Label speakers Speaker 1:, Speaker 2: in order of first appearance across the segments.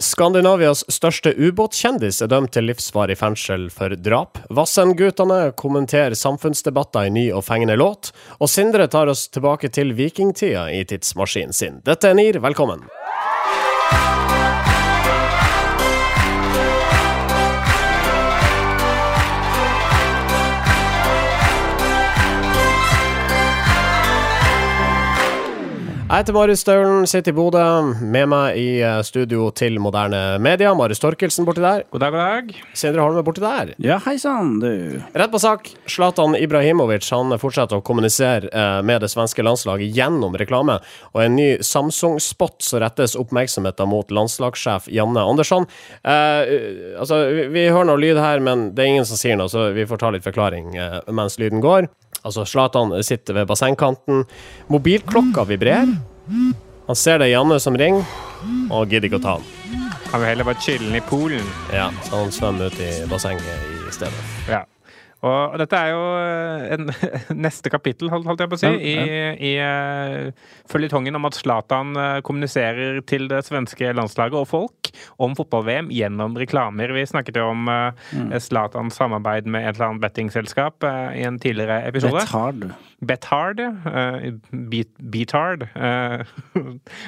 Speaker 1: Skandinavias største ubåtkjendis er dømt til livsvarig fengsel for drap. Vassendgutane kommenterer samfunnsdebatter i ny og fengende låt. Og Sindre tar oss tilbake til vikingtida i tidsmaskinen sin. Dette er NIR, velkommen. Jeg heter Marius Staulen, sitter i Bodø. Med meg i eh, studio til Moderne Media, Marius Torkelsen borti der.
Speaker 2: God dag, god dag.
Speaker 1: Sindre Holme borti der.
Speaker 3: Ja, hei sann, du.
Speaker 1: Rett på sak. Zlatan Ibrahimovic han fortsetter å kommunisere eh, med det svenske landslaget gjennom reklame. Og en ny Samsung-spot så rettes oppmerksomheten mot landslagssjef Janne Andersson. Eh, altså, vi, vi hører noe lyd her, men det er ingen som sier noe, så vi får ta litt forklaring eh, mens lyden går. Altså, Zlatan sitter ved bassengkanten. Mobilklokka vibrerer. Han ser det er Janne som ringer, og gidder ikke å ta den.
Speaker 2: Han vil heller bare chillen i poolen.
Speaker 1: Ja, så han svømmer ut i bassenget i stedet.
Speaker 2: Ja. Og dette er jo en, neste kapittel, holdt jeg på å si, i, i uh, føljetongen om at Zlatan uh, kommuniserer til det svenske landslaget og folk om fotball-VM gjennom reklamer. Vi snakket jo om Zlatans uh, samarbeid med et eller annet bettingselskap uh, i en tidligere episode.
Speaker 3: Betard.
Speaker 2: Bethard. Uh, beat, beatard,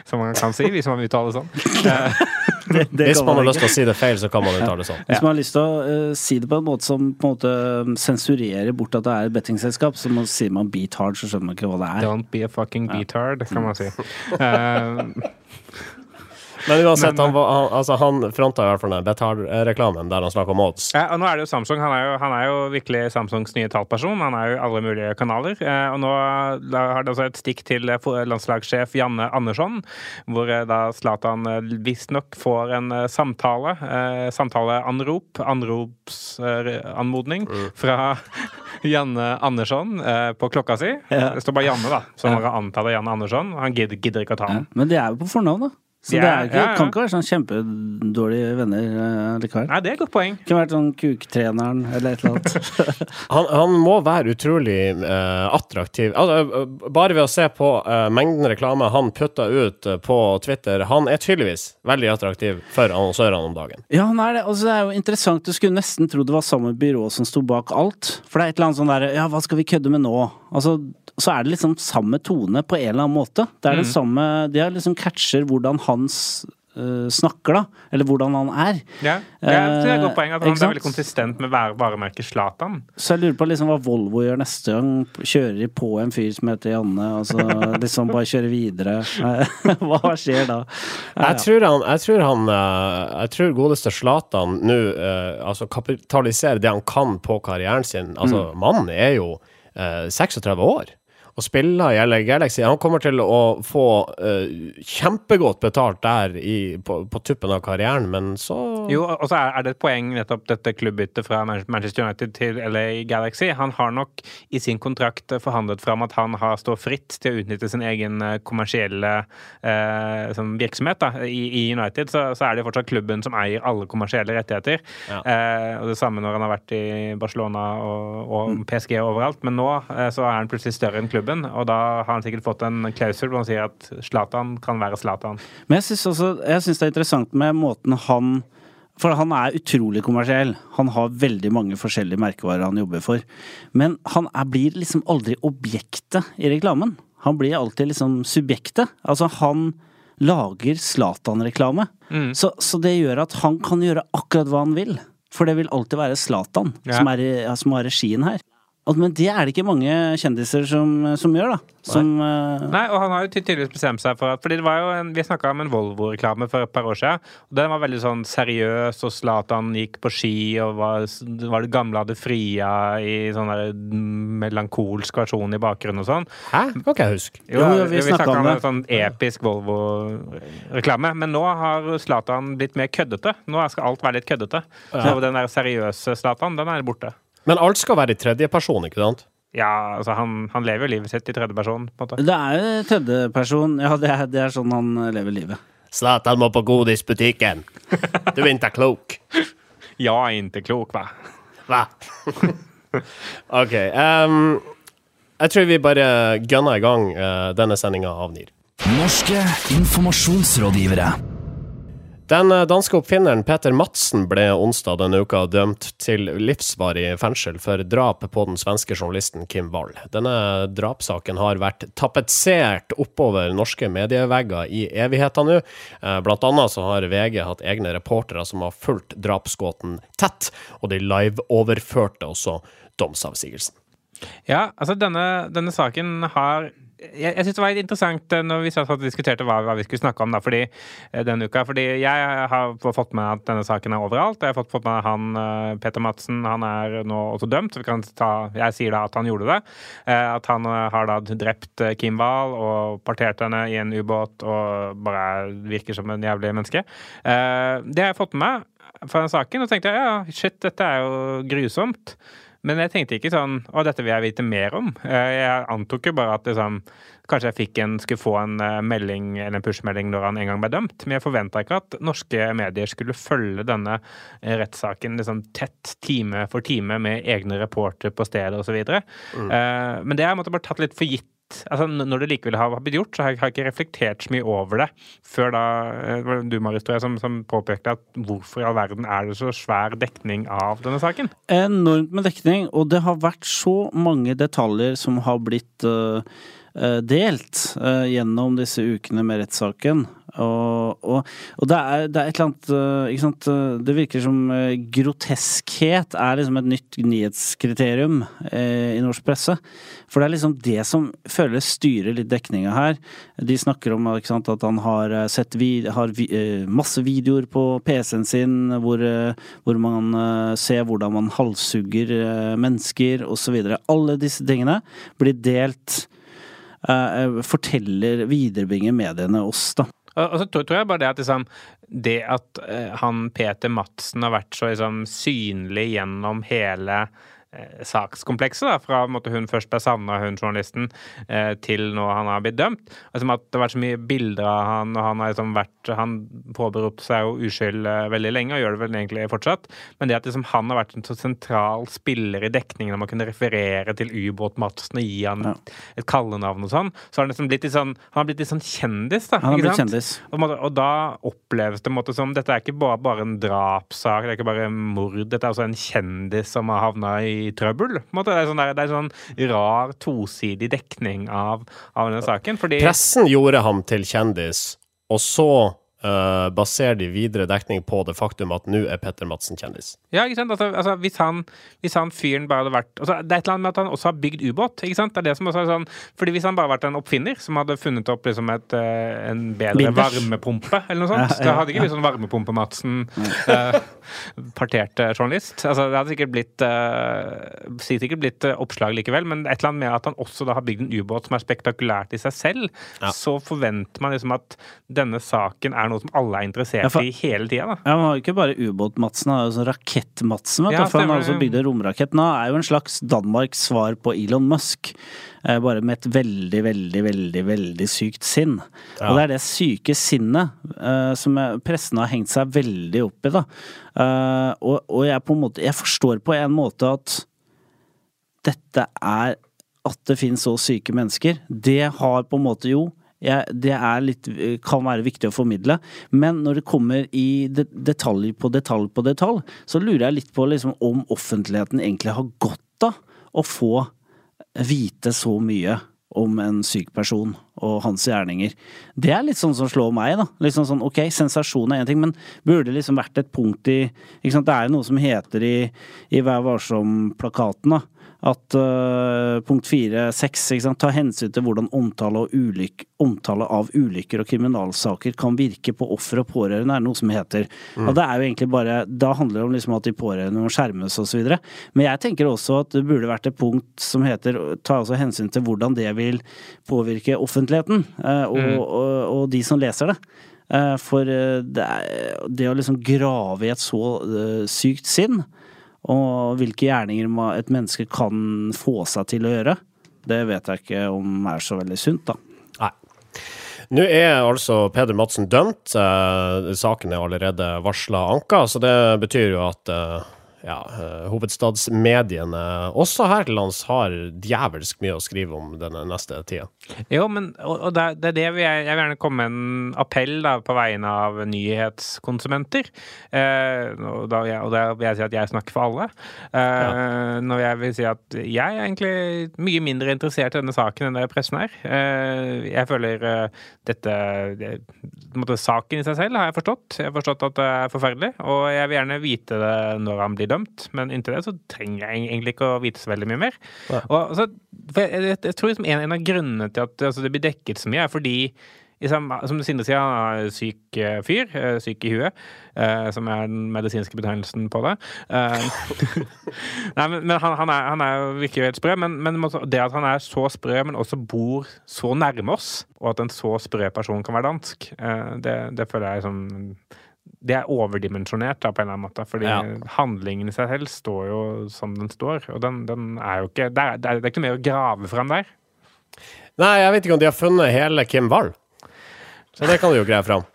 Speaker 2: som man kan si hvis man uttaler sånn.
Speaker 3: Det, det
Speaker 1: Hvis man har lyst til å si det feil, så kan man uttale det sånn.
Speaker 3: Hvis man har lyst til å uh, si det på en måte som på en måte sensurerer bort at det er et bettingselskap, så må, sier man beat hard, så skjønner man ikke hva det er.
Speaker 2: Don't be a fucking beat hard, kan man si. Uh,
Speaker 1: Men uansett,
Speaker 2: Men-
Speaker 1: han, var- han, altså, han fronta i hvert fall den Betal-reklamen der han snakka om odds.
Speaker 2: Ja, og nå er det jo Samsung. Han er jo, han er jo virkelig Samsungs nye talperson. Han er jo alle mulige kanaler. Eh, og nå har det også et stikk til eh, landslagssjef Janne Andersson, hvor eh, da Zlatan visstnok får en samtale, samtaleanrop, anropsanmodning, fra Janne Andersson eh, på klokka si.
Speaker 3: Ja.
Speaker 2: Det står bare Janne, da, så man kan anta det er Janne Andersson. Han gidder, gidder ikke å ta
Speaker 3: Ja.
Speaker 2: den.
Speaker 3: Men det er jo på fornavn, da. Så
Speaker 2: Ja,
Speaker 3: det er ikke,
Speaker 2: ja, ja.
Speaker 3: kan ikke være sånn kjempedårlige venner eh, likevel.
Speaker 2: Nei, det er et godt poeng.
Speaker 3: Kunne vært sånn kuktreneren eller et eller annet.
Speaker 1: Han, han må være utrolig uh, attraktiv. Altså, eh, bare ved å se på uh, mengden reklame han putter ut på Twitter Han er tydeligvis veldig attraktiv for annonsørene om dagen.
Speaker 3: Ja, han er det. Altså, det er jo interessant. Du skulle nesten tro det var samme byrå som sto bak alt. For det er et eller annet sånn derre Ja, hva skal vi kødde med nå? Altså, så er det liksom samme tone på en eller annen måte. Det er det samme De har liksom catcher hvordan han s- øh, snakker, da. Eller hvordan han er.
Speaker 2: Ja, det er det er et godt
Speaker 3: Eh,
Speaker 2: poeng. At han er veldig konsistent med vare- varemerket Zlatan.
Speaker 3: Så jeg lurer på liksom hva Volvo gjør neste gang. Kjører de på en fyr som heter Janne, og så liksom bare kjører videre. hva skjer da? Ja,
Speaker 1: Jeg tror han, jeg tror han eh, Jeg tror godeste Zlatan nå eh, altså kapitaliserer det han kan på karrieren sin. Altså, mannen er jo eh, 36 år. Og spiller i LA Galaxy. Han kommer til å få uh, kjempegodt betalt der i, på, på tuppen av karrieren, men så
Speaker 2: Jo, og så er det et poeng nettopp dette klubbbyttet fra Manchester United til LA Galaxy. Han har nok i sin kontrakt forhandlet fram at han har står fritt til å utnytte sin egen eh, kommersielle uh, sånn virksomhet. Da. I, I United så, så er det fortsatt klubben som eier alle kommersielle rettigheter.
Speaker 1: Ja.
Speaker 2: Uh, og det samme når han har vært i Barcelona og, og PSG og overalt. Men nå så er han plutselig større enn klubben, og da har han sikkert fått en klausul hvor han sier at Zlatan kan være Zlatan.
Speaker 3: Men jeg syns det er interessant med måten han For han er utrolig kommersiell. Han har veldig mange forskjellige merkevarer han jobber for. Men han er, blir liksom aldri objektet i reklamen. Han blir alltid liksom subjektet. Altså, han lager Zlatan-reklame.
Speaker 2: Mm.
Speaker 3: Så, så det gjør at han kan gjøre akkurat hva han vil. For det vil alltid være Zlatan
Speaker 2: Ja.
Speaker 3: som, er som har regien her. Men det er det ikke mange kjendiser som, som gjør, da. Som uh...
Speaker 2: Nei, og han har jo tydeligvis bestemt seg for at Fordi det var jo en, Vi snakka om en Volvo-reklame for et par år siden. Og Den var veldig sånn seriøs, og Zlatan gikk på ski, og var, det var det gamle hadde fria i sånn der melankolsk versjon i bakgrunnen og sånn.
Speaker 1: Hæ? Det kan ikke jeg huske.
Speaker 2: Jo,
Speaker 3: Jo,
Speaker 2: vi,
Speaker 3: vi
Speaker 2: snakka
Speaker 3: om
Speaker 2: om en sånn episk Volvo-reklame. Men nå har Zlatan blitt mer køddete. Nå skal alt være litt køddete. Så den der seriøse Zlatan, den er borte.
Speaker 1: Men alt skal være i tredjeperson, ikke sant?
Speaker 2: Ja, altså han, han lever jo livet sitt i tredjeperson, på.
Speaker 3: Det er jo tredjeperson. Ja, det er, det er sånn han lever livet.
Speaker 1: Zlatan må på godisbutikken. Du er ikke klok.
Speaker 2: Ja, ikke klok, hva?
Speaker 1: Hva? OK. Um, jeg tror vi bare gunner i gang uh, denne sendinga av NIR.
Speaker 4: Norske informasjonsrådgivere.
Speaker 1: Den eh, danske oppfinneren Peter Madsen ble onsdag denne uka dømt til livsvarig fengsel for drap på den svenske journalisten Kim Wall. Denne drapssaken har vært tapetsert oppover norske medievegger i evigheter nå. Eh, blant annet så har VG hatt egne reportere som har fulgt drapsgåten tett, og de live-overførte også domsavsigelsen.
Speaker 2: Ja, altså denne, denne saken har jeg, jeg syns det var interessant eh, når vi satt og diskuterte hva, hva, vi skulle snakke om da, fordi, eh, denne uka. Fordi jeg har fått med at denne saken er overalt. Jeg har fått, fått med han eh, Peter Madsen, han er nå også dømt. Ta, jeg sier da at han gjorde det. At han har da drept Kim Wahl og partert henne i en ubåt og bare virker som en jævlig menneske. Det har jeg fått med meg fra den saken, og tenkte jeg ja, shit, dette er jo grusomt. Men jeg tenkte ikke sånn Å, dette vil jeg vite mer om. Eh, jeg antok jo bare at liksom, kanskje jeg fikk en, skulle få en eh, melding eller en push-melding når han en gang ble dømt. Men jeg forventa ikke at norske medier skulle følge denne eh, rettssaken liksom tett time for time med egne reportere på stedet osv. Mm. Men det har jeg måtte bare tatt litt for gitt altså Når det likevel har blitt gjort, så har jeg, har jeg ikke reflektert så mye over det før da eh, du, Marius, tror jeg, som, som, påpekte at hvorfor i all verden er det så svær dekning av denne saken?
Speaker 3: Enormt med dekning, og det har vært så mange detaljer som har blitt uh, delt uh, gjennom disse ukene med rettssaken. Og, og, og det, er, det, er, et eller annet eh, ikke sant? Det virker som eh, groteskhet er liksom et nytt nyhetskriterium eh, i norsk presse. For det er liksom det som føles styrer litt dekninga her. De snakker om sant, at han har eh, sett vid har vi, masse videoer på PC-en sin hvor, hvor, man ser hvordan man halshugger mennesker osv. Alle disse tingene blir delt. Eh, forteller, viderebringer mediene oss, da.
Speaker 2: Og så tror jeg bare det at liksom, det at uh, han Peter Madsen har vært så liksom, synlig gjennom hele Eh, sakskomplekset, da, fra måte, hun først ble savna, hun journalisten, eh, til nå han har blitt dømt. Altså, at det har vært så mye bilder av han, og han har liksom vært Han påberopte seg jo uskyld eh, veldig lenge, og gjør det vel egentlig fortsatt. Men det at liksom, han har vært en så sentral spiller i dekningen, om man kunne referere til Ubåt-Madsen og gi han ja. et kallenavn og sånn, så har han liksom blitt litt sånn Han har blitt litt sånn kjendis, da.
Speaker 3: Han har blitt kjendis.
Speaker 2: Og, og, da oppleves det måte, som Dette er ikke bare, bare en drapssak, det er ikke bare mord, dette er også en kjendis som har havna i trøbbel. Det er, sånn der, det er sånn rar, tosidig dekning av, av denne saken.
Speaker 1: Fordi Pressen gjorde ham til kjendis, og så uh, baserer de videre dekning på det faktum at nå er Petter Madsen kjendis.
Speaker 2: Ja, ikke sant. Altså, altså, hvis, han, hvis, han, fyren bare hadde vært altså, Det er et eller annet med at han også har bygd ubåt. ikke sant? Det er det som også er sånn, fordi Hvis han bare hadde vært en oppfinner som hadde funnet opp liksom et, uh, en bedre Binders. varmepumpe, eller noe sånt, ja, ja, da hadde ikke blitt sånn Varmepumpe-Madsen, uh, partert journalist. Altså, Det hadde sikkert blitt uh, sikkert blitt oppslag likevel, men et eller annet med at han også da har bygd en ubåt som er spektakulært i seg selv, ja. så forventer man liksom at denne saken er noe som alle er interessert ja, for, i hele tida.
Speaker 3: Ja, Man har jo ikke bare ubåt-Madsen, han har jo sånn Rakett-Madsen. Ja, for han har også bygd en romrakett. Nå er jo en slags Danmarks svar på Elon Musk. Eh, bare med et veldig, veldig, veldig veldig sykt sinn. Ja. Og det er det syke sinnet uh, som pressen har hengt seg veldig opp i, da. Uh, og, og jeg på en måte Jeg forstår på en måte at dette er At det finnes så syke mennesker. Det har på en måte jo jeg, det litt, kan være viktig å formidle. Men når det kommer i detalj på detalj på detalj, så lurer jeg litt på liksom, om offentligheten egentlig har godt av å få vite så mye om en syk person og hans gjerninger. Det er litt sånn som slår meg, da. Litt sånn ok, sensasjon er én ting, men burde det liksom vært et punkt i ikke sant, Det er jo noe som heter i, i Vær varsom-plakaten, da at uh, punkt fire, seks, ta hensyn til hvordan omtale, ulyk, omtale, av ulykker og kriminalsaker kan virke på offer og pårørende, er noe som heter. Mm. Og det er jo egentlig bare, Da handler det om liksom at de pårørende må skjermes osv. Men jeg tenker også at det burde vært et punkt som heter ta også hensyn til hvordan det vil påvirke offentligheten uh, og, mm. og, og, og, de som leser det. Uh, for det, er, det, å liksom grave i et så sykt sinn og hvilke gjerninger et menneske kan få seg til å gjøre, det vet jeg ikke om er så veldig sunt, da.
Speaker 1: Nei. Nå er altså Peder Madsen dømt. Eh, saken er allerede varsla anka, så det betyr jo at eh, ja, eh, hovedstadsmediene også her til lands har djevelsk mye å skrive om denne neste tida.
Speaker 2: Jo, men og, og det, er- det er det vi, jeg, jeg vil gjerne komme med en appell da, på vegne av nyhetskonsumenter. Eh, og, da, jeg, og da vil jeg si at jeg snakker for alle. Eh, Når jeg vil si at jeg er egentlig mye mindre interessert i denne saken enn det pressen er. Eh, jeg føler eh, dette det, måte, Saken i seg selv har jeg forstått. Jeg har forstått at det er forferdelig, og jeg vil gjerne vite det når han blir dømt. Men inntil det så trenger jeg egentlig ikke å vite så veldig mye mer.
Speaker 1: Ja.
Speaker 2: Og, så, for jeg, jeg, jeg tror liksom en, en av grunnene til at altså, det blir dekket så mye, er fordi liksom, som Sindre sier, han er syk eh, fyr. eh, Syk i huet. eh, som er den medisinske betegnelsen på det. Nei, men, men han, han, er, han er jo virker jo helt sprø. Men, men det at han er så sprø, men også bor så nærme oss, og at en så sprø person kan være dansk, det, det føler jeg som det er overdimensjonert da, på en eller annen måte. Fordi
Speaker 1: Ja.
Speaker 2: handlingen i seg selv står jo som den står. Og den, den er jo ikke Det er, det er, det er ikke noe mer å grave fram der.
Speaker 1: Nei, jeg vet ikke om de har funnet hele Kim Wall. Så det kan du jo greie fram.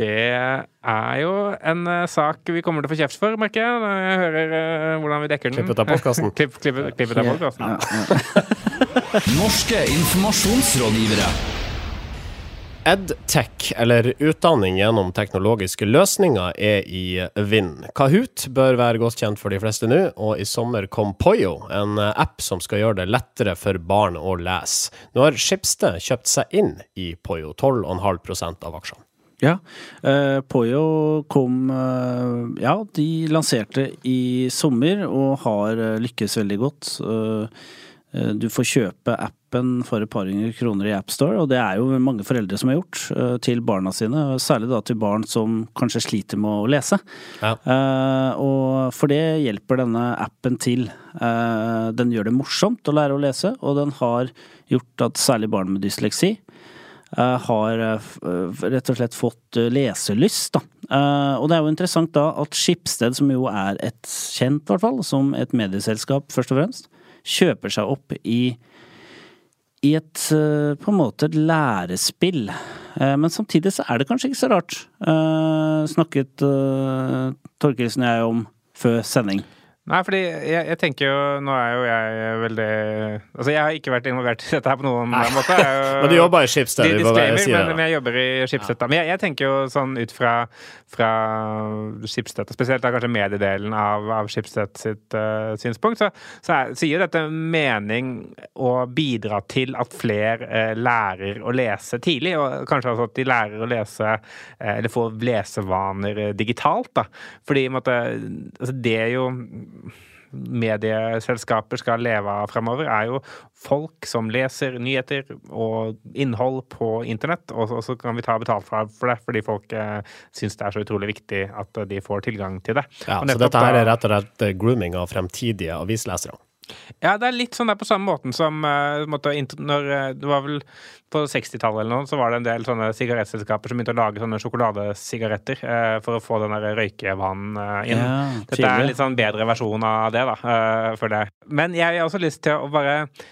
Speaker 2: Det er jo en uh, sak vi kommer til å få kjeft for, merker jeg, når jeg hører uh, hvordan vi dekker den.
Speaker 1: Klippet av postkassen.
Speaker 2: Klipp, klippet, klippet av postkassen.
Speaker 3: Ja, ja.
Speaker 4: Norske informasjonsrådgivere.
Speaker 1: EdTech, eller utdanning gjennom teknologiske løsninger, er i vind. Kahoot bør være godt kjent for de fleste nå, og i sommer kom Poyo, en app som skal gjøre det lettere for barn å lese. Nå har Schibsted kjøpt seg inn i Poyo, 12,5% av aksjene.
Speaker 3: Ja, eh, Poyo kom eh, Ja, de lanserte i sommer og har eh, lykkes veldig godt. Du får kjøpe appen for et par hundre kroner i AppStore, og det er jo mange foreldre som har gjort eh, til barna sine. Særlig da til barn som kanskje sliter med å lese.
Speaker 1: Ja.
Speaker 3: Eh, og for det hjelper denne appen til. Eh, den gjør det morsomt å lære å lese, og den har gjort at særlig barn med dysleksi eh, har eh, eh, rett og slett fått eh, leselyst, da. Eh, og det er jo interessant da at Skipsted, som jo er et kjent, i hvert fall, som et medieselskap først og fremst, kjøper seg opp i i et eh, på en måte et lærespill. Eh, Men samtidig så er det kanskje ikke så rart. Eh, Snakket Torkelsen og jeg om før sending.
Speaker 2: Nei, fordi jeg, jeg tenker jo Nå er jo jeg veldig Altså, jeg har ikke vært involvert i dette her på noen måte. Jeg er jo-
Speaker 1: Men du jobber i Schibsted, bare
Speaker 2: Disclaimer, men, men jeg jobber i Schibsted. Ja. Men jeg, jeg tenker jo sånn ut fra, fra Schibsted, spesielt da kanskje mediedelen av, av Schibsted sitt uh, synspunkt, så, så er, sier jo dette mening å bidra til at flere uh, lærer å lese tidlig, og kanskje altså at de lærer å lese uh, eller får lesevaner eh, digitalt. da. Fordi i en måte, altså, det er jo medieselskaper skal leve av fremover, er jo folk som leser nyheter og innhold på internett, og så- kan vi ta betalt for det, fordi folk eh, syns det er så utrolig viktig at de får tilgang til det.
Speaker 1: Ja, så dette her er rett og slett grooming av fremtidige avislesere.
Speaker 2: Ja, det er litt sånn der på samme måten som uh, måtte, når, eh, Det var vel på 60-tallet eller noe, så var det en del sånne sigarettselskaper som begynte å lage sånne sjokoladesigaretter uh, for å få den der røykevanen uh, inn.
Speaker 3: Ja,
Speaker 2: Dette er en litt sånn bedre versjon av det, da, uh, for det. Men jeg har også lyst til å bare eh,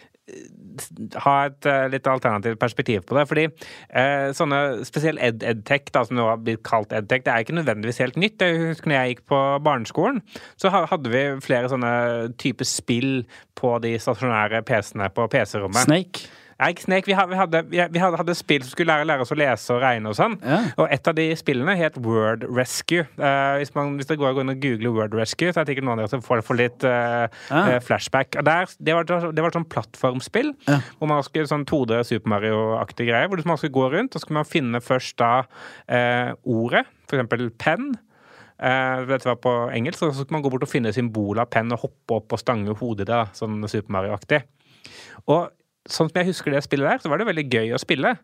Speaker 2: ha et eh, litt alternativt perspektiv på det. Fordi eh, sånne spesielt ed edtech, som nå har blitt kalt edtech, det er ikke nødvendigvis helt nytt. Jeg husker når jeg gikk på barneskolen, så hadde vi flere sånne typer spill på de stasjonære PC-ene på PC-rommet.
Speaker 3: Snake.
Speaker 2: Nei, ikke Vi hadde, vi, hadde, hadde, spill som skulle lære, lære oss å lese og regne og sånn.
Speaker 3: Ja.
Speaker 2: Og et av de spillene het Word Rescue. Uh, hvis, man, hvis det går inn og googler Word Rescue, så er det sikkert noen av dere som får, får litt uh,
Speaker 3: ja.
Speaker 2: eh, flashback. Og der, det, var, det var et sånn plattformspill
Speaker 3: Ja.
Speaker 2: hvor man skulle sånn 2D Super Mario-aktig greie, hvor man skulle gå rundt, og skulle man finne først da uh, ordet, for eksempel penn. Uh, dette var på engelsk, så skulle man gå bort og finne symbol av penn og hoppe opp og stange hodet da, sånn Super Mario-aktig. Og sånn som jeg husker det spillet der, så var det veldig gøy å spille.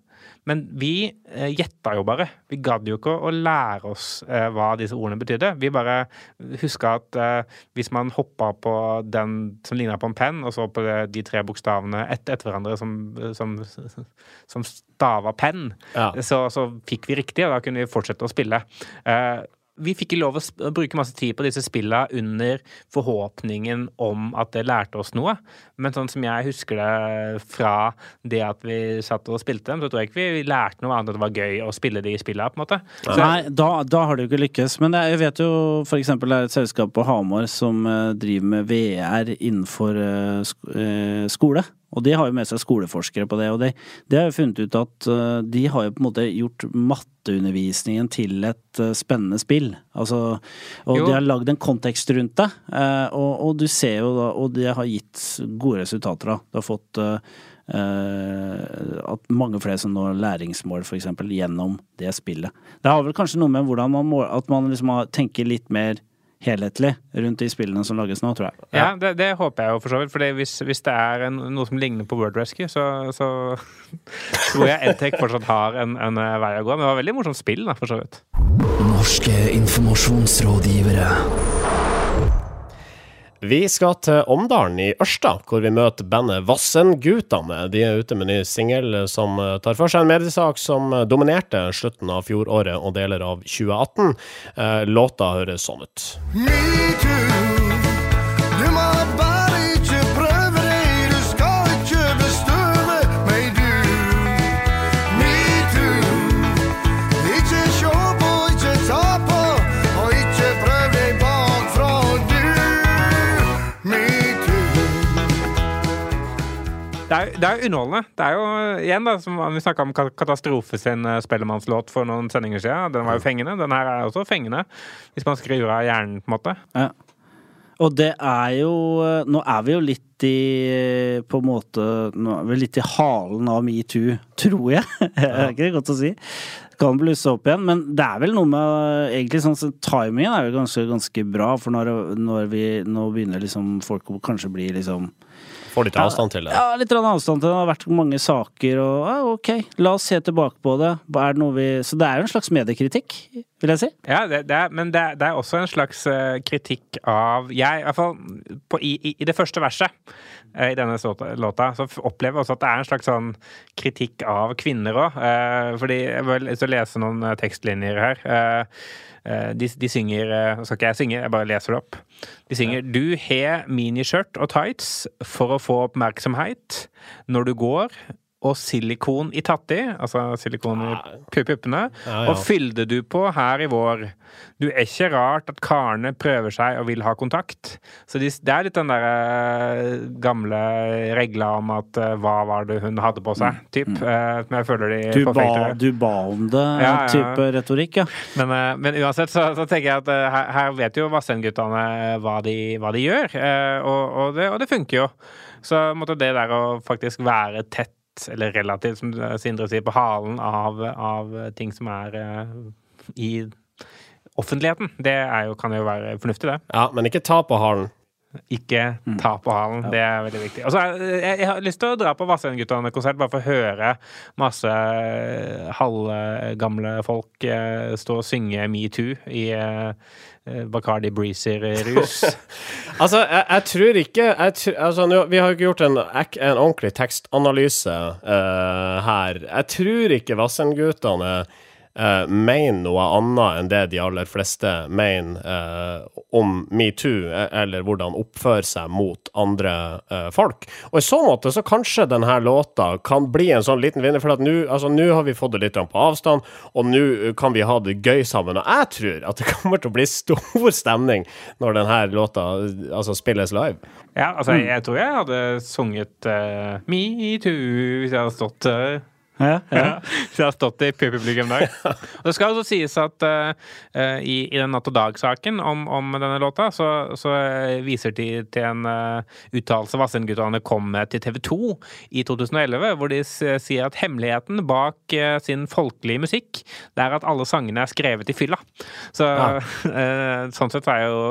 Speaker 2: Men vi eh, gjetta jo bare. Vi gadd jo ikke å lære oss eh, hva disse ordene betydde. Vi bare huska at eh, hvis man hoppa på den som ligna på en penn, og så på det, de tre bokstavene ett etter hverandre som, som, som stava penn,
Speaker 1: Ja.
Speaker 2: så, så fikk vi riktig, og da kunne vi fortsette å spille. Eh, Vi fikk ikke lov å bruke masse tid på disse spilla under forhåpningen om at det lærte oss noe. Men sånn som jeg husker det fra det at vi satt og spilte dem, så tror jeg ikke vi lærte noe annet enn at det var gøy å spille de spilla, på en måte. Så,
Speaker 3: Nei, da, da har jo ikke lykkes. Men jeg vet jo for eksempel det er et selskap på Hamar som eh, driver med VR innenfor eh, sk eh, skole. Og de har jo med seg skoleforskere på det, og de, de har jo funnet ut at eh, de har jo på en måte gjort matteundervisningen til et eh, spennende spill. Altså, og
Speaker 2: Jo.
Speaker 3: de har lagd en kontekst rundt det, eh, og, og du ser jo da Og det har gitt gode resultater, da. Det har fått eh, at mange flere som når læringsmål, eksempel, gjennom det spillet. Det har vel kanskje noe med hvordan man må, at man liksom tenker litt mer helhetlig rundt de spillene som lages nå, tror jeg.
Speaker 2: ja, det, det håper jeg jo for så vidt. For hvis, hvis det er en, noe som ligner på Word Rescue, så, så tror jeg Edtech fortsatt har en, en vei å gå. Men det var veldig morsomt spill, da, for så vidt.
Speaker 4: Norske informasjonsrådgivere.
Speaker 1: Vi skal til Omdalen i Ørsta, hvor vi møter bandet Vassendgutane. De er ute med ny singel som tar for seg en mediesak som dominerte slutten av fjoråret og deler av 2018. Eh, Låta høres sånn ut.
Speaker 5: Metoo. Du
Speaker 2: Det er, jo underholdende. Det er jo igjen da, som Vi snakka om Ka- Katastrofe sin eh, Spellemannslåt for noen sendinger siden. Den var jo fengende. Den her er også fengende, hvis man skrur av hjernen, på en måte.
Speaker 3: Ja. Og det er jo eh, Nå er vi jo litt i eh, På en måte Nå er vi litt i halen av metoo, tror jeg. Det er ikke det godt å si. Kan blusse opp igjen. Men det er vel noe med Egentlig sånn så Timingen er jo ganske, ganske bra, for når, når vi Nå begynner liksom folk å kanskje bli liksom
Speaker 1: Får litt avstand til det.
Speaker 3: Ja, litt avstand til det. Det har vært mange saker, og ja, ok, la oss se tilbake på det. Er det noe vi Så det er jo en slags mediekritikk, vil jeg si.
Speaker 2: Ja, det, det er, men det, er- det er også en slags eh, kritikk av Jeg, i hvert fall på, i, i, i det første verset eh, i denne låta, låta, så opplever jeg også at det er en slags sånn kritikk av kvinner òg. fordi jeg vil lese noen eh, tekstlinjer her. Eh, de, de synger eh, Nå skal ikke jeg synge, jeg bare leser det opp. De synger Du har miniskjørt og tights for å få oppmerksomhet når du går. Og silikon i tatti, altså silikon i puppene.
Speaker 1: Ja, ja.
Speaker 2: Og fylde du på her i vår. Du er ikke rart at karene prøver seg og vil ha kontakt. Så de, det er litt den der eh, gamle regla om at eh, hva var det hun hadde på seg, typ. eh, men jeg føler de
Speaker 3: Du ba,
Speaker 2: forfekter.
Speaker 3: du ba om det,
Speaker 2: Ja,
Speaker 3: type retorikk, ja.
Speaker 2: Men, men uansett så, så tenker jeg at her, her vet jo Vassendguttene hva, hva de gjør, og, og, det, og det funker jo. Så måtte det der å faktisk være tett, eller relativt, som Sindre sier, på halen av, av ting som er eh, i offentligheten, det er jo, kan jo være fornuftig, det.
Speaker 1: Ja, men ikke ta på halen.
Speaker 2: Ikke ta på halen. Det er veldig viktig. Altså, jeg, jeg har lyst til å dra på Vassendguttene-konsert bare for å høre masse eh, halvgamle folk eh, stå og synge metoo i eh, Bacardi Breezer-rus.
Speaker 1: Altså, jeg, jeg tror ikke jeg tr altså, Vi har jo ikke gjort en, en ordentlig tekstanalyse uh, her. Jeg tror ikke Vassendgutane uh, mener noe annet enn det de aller fleste mener uh, om metoo, eh, eller hvordan oppføre seg mot andre uh, folk. Og i så måte så kanskje denne låta kan bli en sånn liten vinner, for at nå altså, har vi fått det litt på avstand, og nå kan vi ha det gøy sammen. Og jeg tror at det kommer til å bli stor stemning når denne låta altså, spilles live.
Speaker 2: Ja, altså, jeg tror jeg hadde sunget uh, metoo hvis jeg hadde stått uh,
Speaker 3: Ja, ja.
Speaker 2: Ja, så jeg har stått i publikum der. Og det skal også sies at eh, i, i den Natt og Dag-saken om, om denne låta, så, så eh, viser de til en uh, uttalelse Vassendguttene kom med til TV 2 i 2011, hvor de sier at hemmeligheten bak uh, sin folkelige musikk, det er at alle sangene er skrevet i fylla. Så eh, sånn sett er jo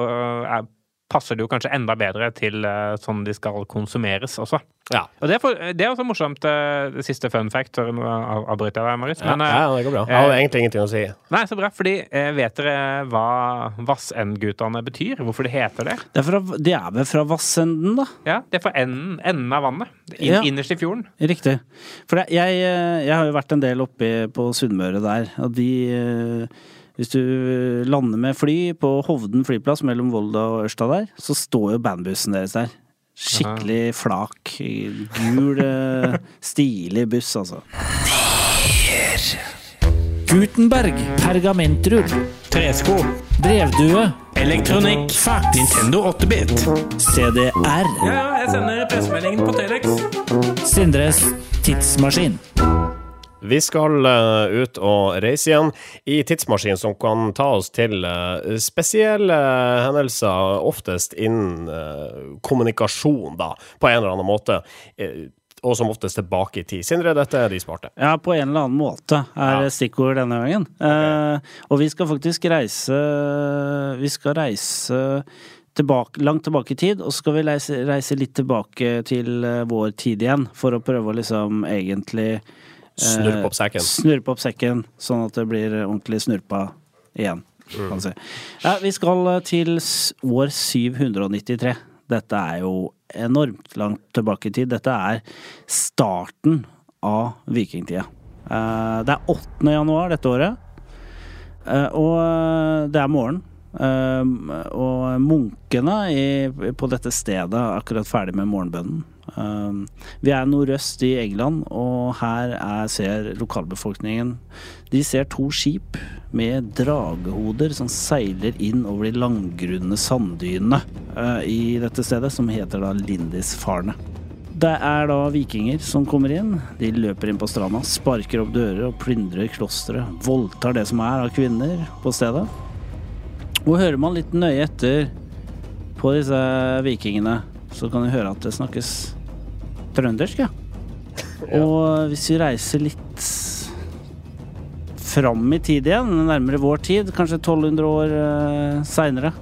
Speaker 2: er, passer det jo kanskje enda bedre til eh, sånn de skal konsumeres også.
Speaker 1: Ja.
Speaker 2: Og det er, for, det er også morsomt, eh, det siste fun fact. Nå avbryter jeg deg, Marius.
Speaker 1: Ja,
Speaker 2: Men, eh,
Speaker 1: ja, det går bra. Jeg hadde egentlig ingenting å si.
Speaker 2: Nei, så bra. Fordi vet dere hva Vassendgutane betyr? Hvorfor det heter det?
Speaker 3: Det er, fra, de er vel fra Vassenden, da?
Speaker 2: Ja, Det er fra enden, enden av vannet. In,
Speaker 3: Ja.
Speaker 2: Innerst i fjorden.
Speaker 3: Riktig. For jeg, jeg, jeg har jo vært en del oppe på Sunnmøre der, og de Hvis du lander med fly på Hovden flyplass mellom Volda og Ørsta der, så står jo bandbussen deres der. Skikkelig flak. Gul, eh, stilig buss, altså.
Speaker 6: Gutenberg. Pergamentrull.
Speaker 2: Tresko.
Speaker 6: Brevdue.
Speaker 2: Elektronikk.
Speaker 6: Fax.
Speaker 2: Nintendo 8-bit.
Speaker 3: CDR.
Speaker 2: Ja, ja, jeg sender pressemeldingen på Telex.
Speaker 6: Sindres tidsmaskin.
Speaker 1: Vi skal eh, ut og reise igjen i tidsmaskin som kan ta oss til eh, spesielle hendelser, oftest innen eh, kommunikasjon, da, på en eller annen måte. og som oftest tilbake i tid. Sindre, dette er de smarte.
Speaker 3: Ja, på en eller annen måte er
Speaker 1: Ja.
Speaker 3: stikkord denne gangen. Eh, og vi skal faktisk reise Vi skal reise tilbake, langt tilbake i tid, og så skal vi reise, reise litt tilbake til vår tid igjen, for å prøve å liksom egentlig
Speaker 1: Snurpe opp sekken.
Speaker 3: Snurpe opp sekken, sånn at det blir ordentlig snurpa igjen.
Speaker 1: Mm.
Speaker 3: Si. Ja, vi skal eh, til år 793. Dette er jo enormt langt tilbake i tid. Dette er starten av vikingtida. Eh, Det er 8. januar dette året, eh, og eh, det er morgen. Eh, Og munkene på dette stedet er akkurat ferdig med morgenbønnen. Eh, Vi er nordøst i England, og her er, ser lokalbefolkningen De ser to skip med dragehoder som seiler inn over de langgrunne sanddynene uh, i dette stedet, som heter da Lindisfarne. Det er da vikinger som kommer inn. De løper inn på stranda, sparker opp dører og plyndrer klosteret. Voldtar det som er av kvinner på stedet. Og hører man litt nøye etter på disse vikingene, så kan du høre at det snakkes trøndersk, ja. Og hvis vi reiser litt fram i tid igjen, nærmere vår tid, kanskje 1200 år uh, seinere,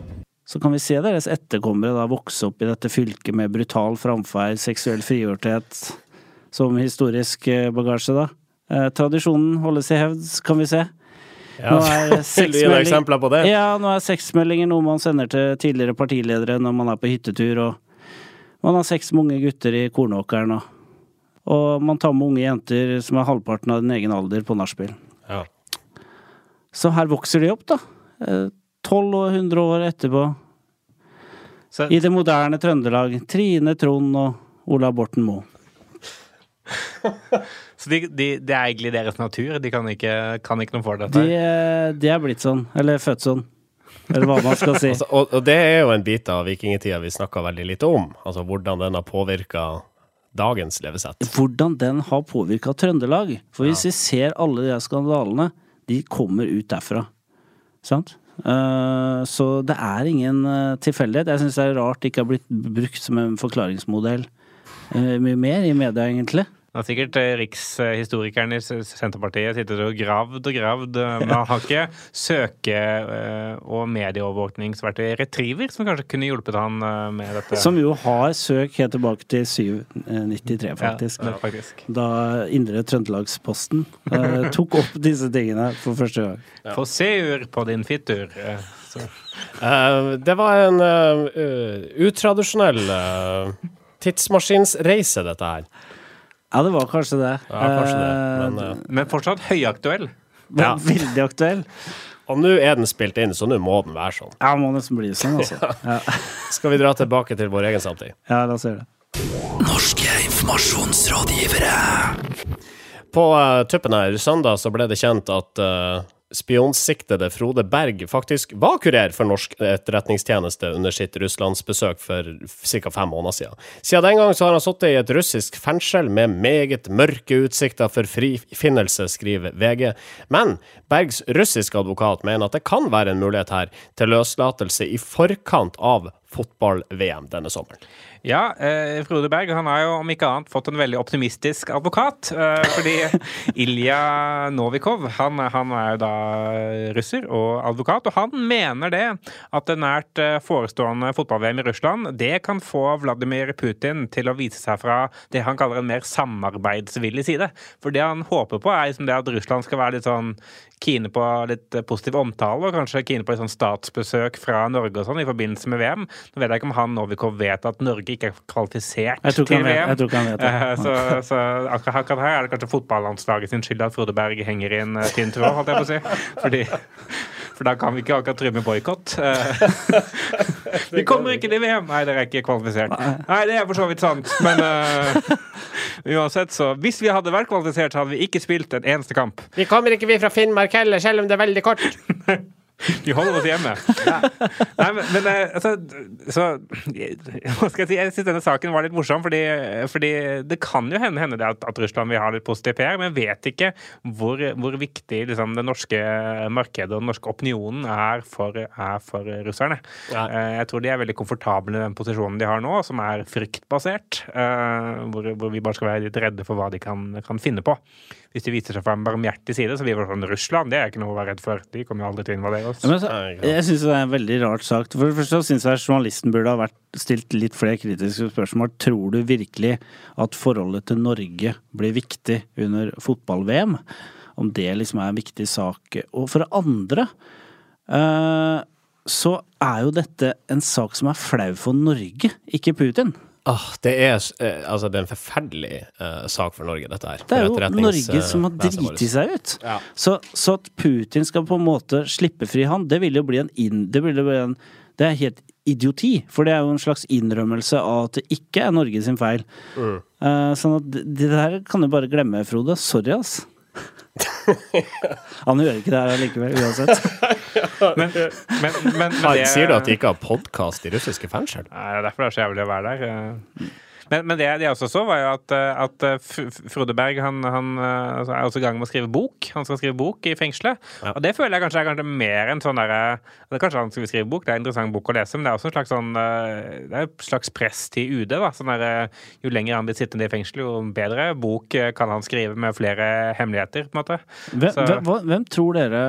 Speaker 3: så kan vi se deres etterkommere da vokse opp i dette fylket med brutal framferd, seksuell frigjorthet som historisk eh, bagasje, da. Eh, tradisjonen holdes i hevd, kan vi se.
Speaker 1: Ja.
Speaker 3: Nå er sexmelding-
Speaker 1: eksempler på det?
Speaker 3: Ja, nå er sexmeldinger noe man sender til tidligere partiledere når man er på hyttetur, og man har sex med unge gutter i kornåkeren, og, og man tar med unge jenter som er halvparten av din egen alder, på nachspiel.
Speaker 1: Ja.
Speaker 3: Så her vokser de opp, da. Tolv 12 og 100 år etterpå.
Speaker 2: Så,
Speaker 3: I det moderne Trøndelag. Trine Trond og Ola Borten Moe.
Speaker 2: så de, de, det er egentlig deres natur. De kan ikke, kan ikke noe for dette.
Speaker 3: De, eh, de er blitt sånn. Eller født sånn. Eller hva man skal si.
Speaker 1: Altså, og, og det er jo en bit av vikingtida vi snakka veldig lite om. Altså hvordan den har påvirka dagens levesett.
Speaker 3: Hvordan den har påvirka Trøndelag. For hvis vi ser alle de skandalene, de kommer ut derfra. Sant? Uh, så det er ingen uh, tilfeldighet. Jeg syns det er rart det ikke har blitt brukt som en forklaringsmodell uh, mye mer i media, egentlig.
Speaker 2: Det har sikkert eh, rikshistorikeren i Senterpartiet sittet og gravd og gravd, eh, men han har ikke søke- eh, og medieovervåkningsverktøy Retriever, som kanskje kunne hjulpet han med dette.
Speaker 3: Som jo har søk helt tilbake til 793, faktisk.
Speaker 2: Ja, faktisk.
Speaker 3: Da Indre Trøndelagsposten eh, tok opp disse tingene for første gang.
Speaker 2: Få seur på din fittur. eh, så.
Speaker 1: Eh, det var en uh, utradisjonell uh, tidsmaskinsreise, dette her.
Speaker 3: Ja, det var kanskje det.
Speaker 1: Ja, kanskje det. Men, eh,
Speaker 2: Men fortsatt høyaktuell.
Speaker 3: men
Speaker 1: ja.
Speaker 3: Veldig aktuell.
Speaker 1: og nå er den spilt inn, så nå må den være sånn.
Speaker 3: Ja, må nesten bli sånn, altså. Ja,
Speaker 1: Skal vi dra tilbake til vår egen samtid?
Speaker 3: ja la oss gjøre det.
Speaker 4: Norske informasjonsrådgivere.
Speaker 1: På uh, tuppen her søndag så ble det kjent at uh, spionsiktede Frode Berg faktisk var kurer for norsk etterretningstjeneste under sitt russlandsbesøk for ca. fem måneder siden. Siden den gang har han sittet i et russisk fengsel med meget mørke utsikter for frifinnelse, skriver VG. Men Bergs russiske advokat mener at det kan være en mulighet her til løslatelse i forkant av fotball-VM denne sommeren.
Speaker 2: Ja, eh, Frode Berg han har jo om ikke annet fått en veldig optimistisk advokat. Eh, fordi Ilja Novikov han, han er jo da russer og advokat, og han mener det at det nært eh, forestående fotball-VM i Russland det kan få Vladimir Putin til å vise seg fra det han kaller en mer samarbeidsvillig side. For det han håper på, er liksom det at Russland skal være litt sånn kine på litt positiv omtale, og kanskje kine på et sånn statsbesøk fra Norge og sånn i forbindelse med VM. Nå vet jeg ikke om han Novikov vet at Norge ikke er kvalifisert
Speaker 3: Jeg tror ikke
Speaker 2: til VM.
Speaker 3: jeg tror ikke han vet det.
Speaker 2: Eh, Så, så akkurat her er det kanskje fotballandslaget sin skyld at Frode Berg henger i en eh, tynn tråd, holdt jeg på å si. Fordi For da kan vi ikke akkurat drive med boikott. Eh, vi kommer ikke til VM! Nei, dere er ikke kvalifisert. Nei, det er for så vidt sant, men uh, uansett, så Hvis vi hadde vært kvalifisert, så hadde vi ikke spilt en eneste kamp.
Speaker 1: Vi kommer ikke vi fra Finnmark heller, selv om det er veldig kort.
Speaker 2: Vi holder oss hjemme. Nei, men, men eh, altså, så Hva skal jeg si? Jeg syns denne saken var litt morsom, fordi, fordi det kan jo hende, hende at, at Russland vil ha litt positiv PR, men jeg vet ikke hvor, hvor viktig liksom, det norske markedet og den norske opinionen er for, er for russerne.
Speaker 1: Nei.
Speaker 2: Eh, Jeg tror de er veldig komfortable i den posisjonen de har nå, som er fryktbasert. eh, Hvor, hvor vi bare skal være litt redde for hva de kan, kan finne på. Hvis de viser seg fra en barmhjertig side, så blir det sånn Russland, det er ikke noe å være redd for. De kommer jo aldri til å invadere oss.
Speaker 3: Ja, men så, jeg syns det er veldig rart sagt. For det første syns jeg journalisten burde ha vært stilt litt flere kritiske spørsmål. Tror du virkelig at forholdet til Norge blir viktig under fotball-VM? Om det liksom er en viktig sak. Og for det andre eh, så er jo dette en sak som er flau for Norge, ikke Putin.
Speaker 1: Åh, det, er, eh, altså, det er en forferdelig uh, sak for Norge, dette her.
Speaker 3: Det er jo Norge som har driti seg ut.
Speaker 1: Ja.
Speaker 3: Så, så at Putin skal på en måte slippe fri han, det vil jo bli en inn... Det, bli en, det er helt idioti, for det er jo en slags innrømmelse av at det ikke er Norge sin feil.
Speaker 1: Mm.
Speaker 3: Uh, sånn at det, det der kan du bare glemme, Frode. Sorry, ass. han gjør ikke det her likevel, uansett.
Speaker 2: Men, men, men, men det-
Speaker 1: Sier du at de ikke har podkast i russiske fengsel?
Speaker 2: Nei, det er derfor det er så jævlig å være der. Men, men det det jeg også så, var jo at, eh, at eh, Frode Berg han, han eh, altså er også i gang med å skrive bok. Han skal skrive bok i fengselet.
Speaker 1: Ja.
Speaker 2: Og det føler jeg kanskje er kanskje mer enn sånn derre det er Kanskje han skal skrive bok, det er en interessant bok å lese, men det er også en slags sånn Det er et slags press til UD. da, sånn der, Jo lenger han blir sittende i fengsel, jo bedre bok kan han skrive med flere hemmeligheter, på en måte.
Speaker 3: Hvem,
Speaker 2: Så-
Speaker 3: hvem, hvem tror dere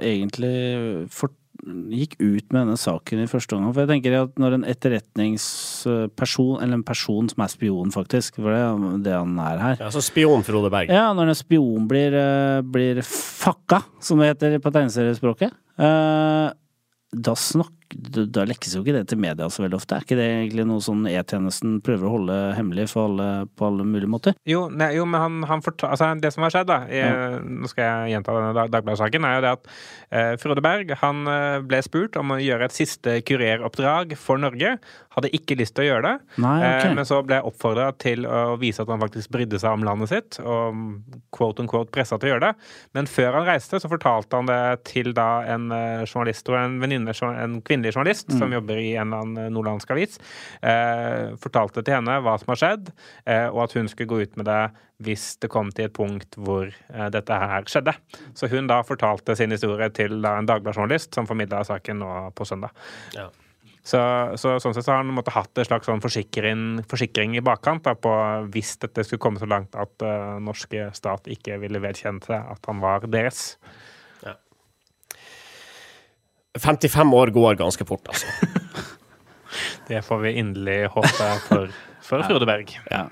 Speaker 3: egentlig for, gikk ut med denne saken i første omgang? For jeg tenker at når en etterretningsperson, eller en person som er spion faktisk, for det er det han er her
Speaker 1: Ja, så spion Frode Berg.
Speaker 3: Ja, når en spion blir, eh, blir fucka, som det heter på tegneseriespråket, eh, da snakk, da lekkes jo ikke det til media så veldig ofte. Er ikke det egentlig noe sånn E-tjenesten prøver å holde hemmelig for alle, på alle mulige måter?
Speaker 2: Jo, nei, jo men han, han forta, altså, det som har skjedd, da i, Nå skal jeg gjenta denne Dag- Dagbladet-saken. er jo det at eh, Frode Berg han eh, ble spurt om å gjøre et siste kureroppdrag for Norge. Hadde ikke lyst til å gjøre det,
Speaker 3: Nei, okay.
Speaker 2: eh, men så ble oppfordra til å vise at han faktisk brydde seg om landet sitt, og quote on quote pressa til å gjøre det. Men før han reiste, så fortalte han det til da en eh, journalist og en venninne, en kvinnelig journalist
Speaker 3: Mm.
Speaker 2: som jobber i en eller annen nordlandsk avis. Eh, fortalte til henne hva som har skjedd, eh, og at hun skulle gå ut med det hvis det kom til et punkt hvor eh, dette her skjedde. Så hun da fortalte sin historie til da, en Dagbladet-journalist som formidla saken nå på søndag.
Speaker 1: Ja.
Speaker 2: Så, så sånn sett så har han måtte hatt en slags sånn forsikring, forsikring i bakkant da, på hvis dette skulle komme så langt at uh, norske stat ikke ville vedkjenne seg at han var deres.
Speaker 1: 55 år går ganske fort, altså.
Speaker 2: Det får vi inderlig håpe for, for Frode Berg.
Speaker 3: Ja.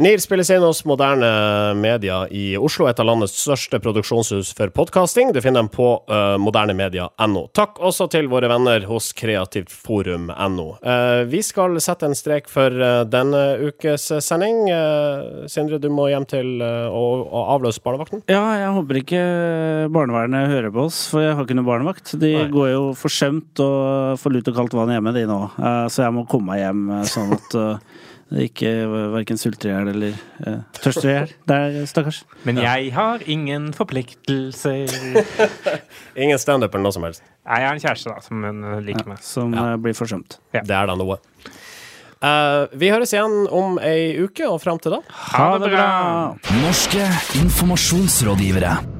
Speaker 1: NIR spilles inn hos Moderne Media i Oslo, et av landets største produksjonshus for podkasting. Du finner dem på uh, modernemedia.no. Takk også til våre venner hos kreativtforum.no. Uh, vi skal sette en strek for uh, denne ukes sending. Sindre, du må hjem til å, å avløse barnevakten.
Speaker 3: Ja, jeg håper ikke barnevernet hører på oss, for jeg har ikke noe barnevakt. De
Speaker 1: Nei.
Speaker 3: går jo forsømt og får lut og kaldt vann hjemme, de nå. Eh, Så jeg må komme meg hjem eh, sånn at eh, ikke verken sulter i hjel eller uh, tørster i hjel. Der, stakkars.
Speaker 2: Men jeg har ingen forpliktelser.
Speaker 1: Ingen standup eller noe som helst.
Speaker 2: Nei, Jeg har en kjæreste da, som hun liker meg.
Speaker 3: Som
Speaker 1: Ja.
Speaker 3: eh, blir forsømt.
Speaker 2: Ja.
Speaker 1: Det er da noe. Uh, vi høres igjen om ei uke, og fram til da
Speaker 2: Ha det bra!
Speaker 4: Norske informasjonsrådgivere.